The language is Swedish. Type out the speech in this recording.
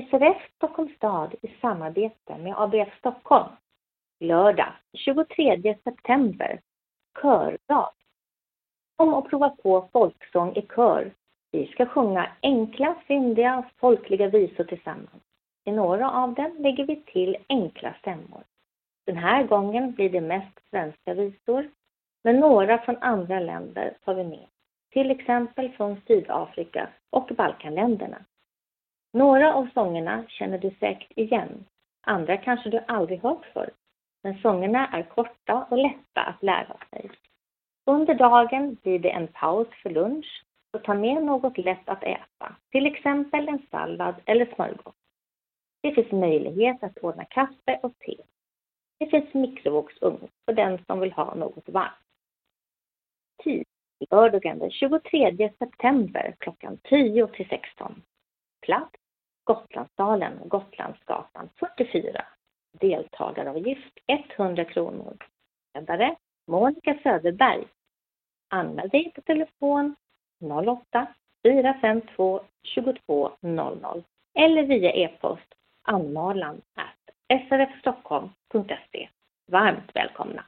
SRF Stockholms stad i samarbete med ABF Stockholm. Lördag 23 september. Kördag. Kom och prova på folksång i kör. Vi ska sjunga enkla, fyndiga, folkliga visor tillsammans. I några av dem lägger vi till enkla stämmor. Den här gången blir det mest svenska visor, men några från andra länder tar vi med. Till exempel från Sydafrika och Balkanländerna. Några av sångerna känner du säkert igen. Andra kanske du aldrig hört förr. Men sångerna är korta och lätta att lära sig. Under dagen blir det en paus för lunch och ta med något lätt att äta, till exempel en sallad eller smörgås. Det finns möjlighet att ordna kaffe och te. Det finns mikrovågsugn för den som vill ha något varmt. Tid lördagen den 23 september klockan 10 till 16. Plats Gotlandsdalen, Gotlandsgatan 44. Deltagaravgift 100 kronor. Ledare Monica Söderberg. Anmäl dig på telefon 08 452 22 00 eller via e-post anmalan srfstockholm.se. Varmt välkomna!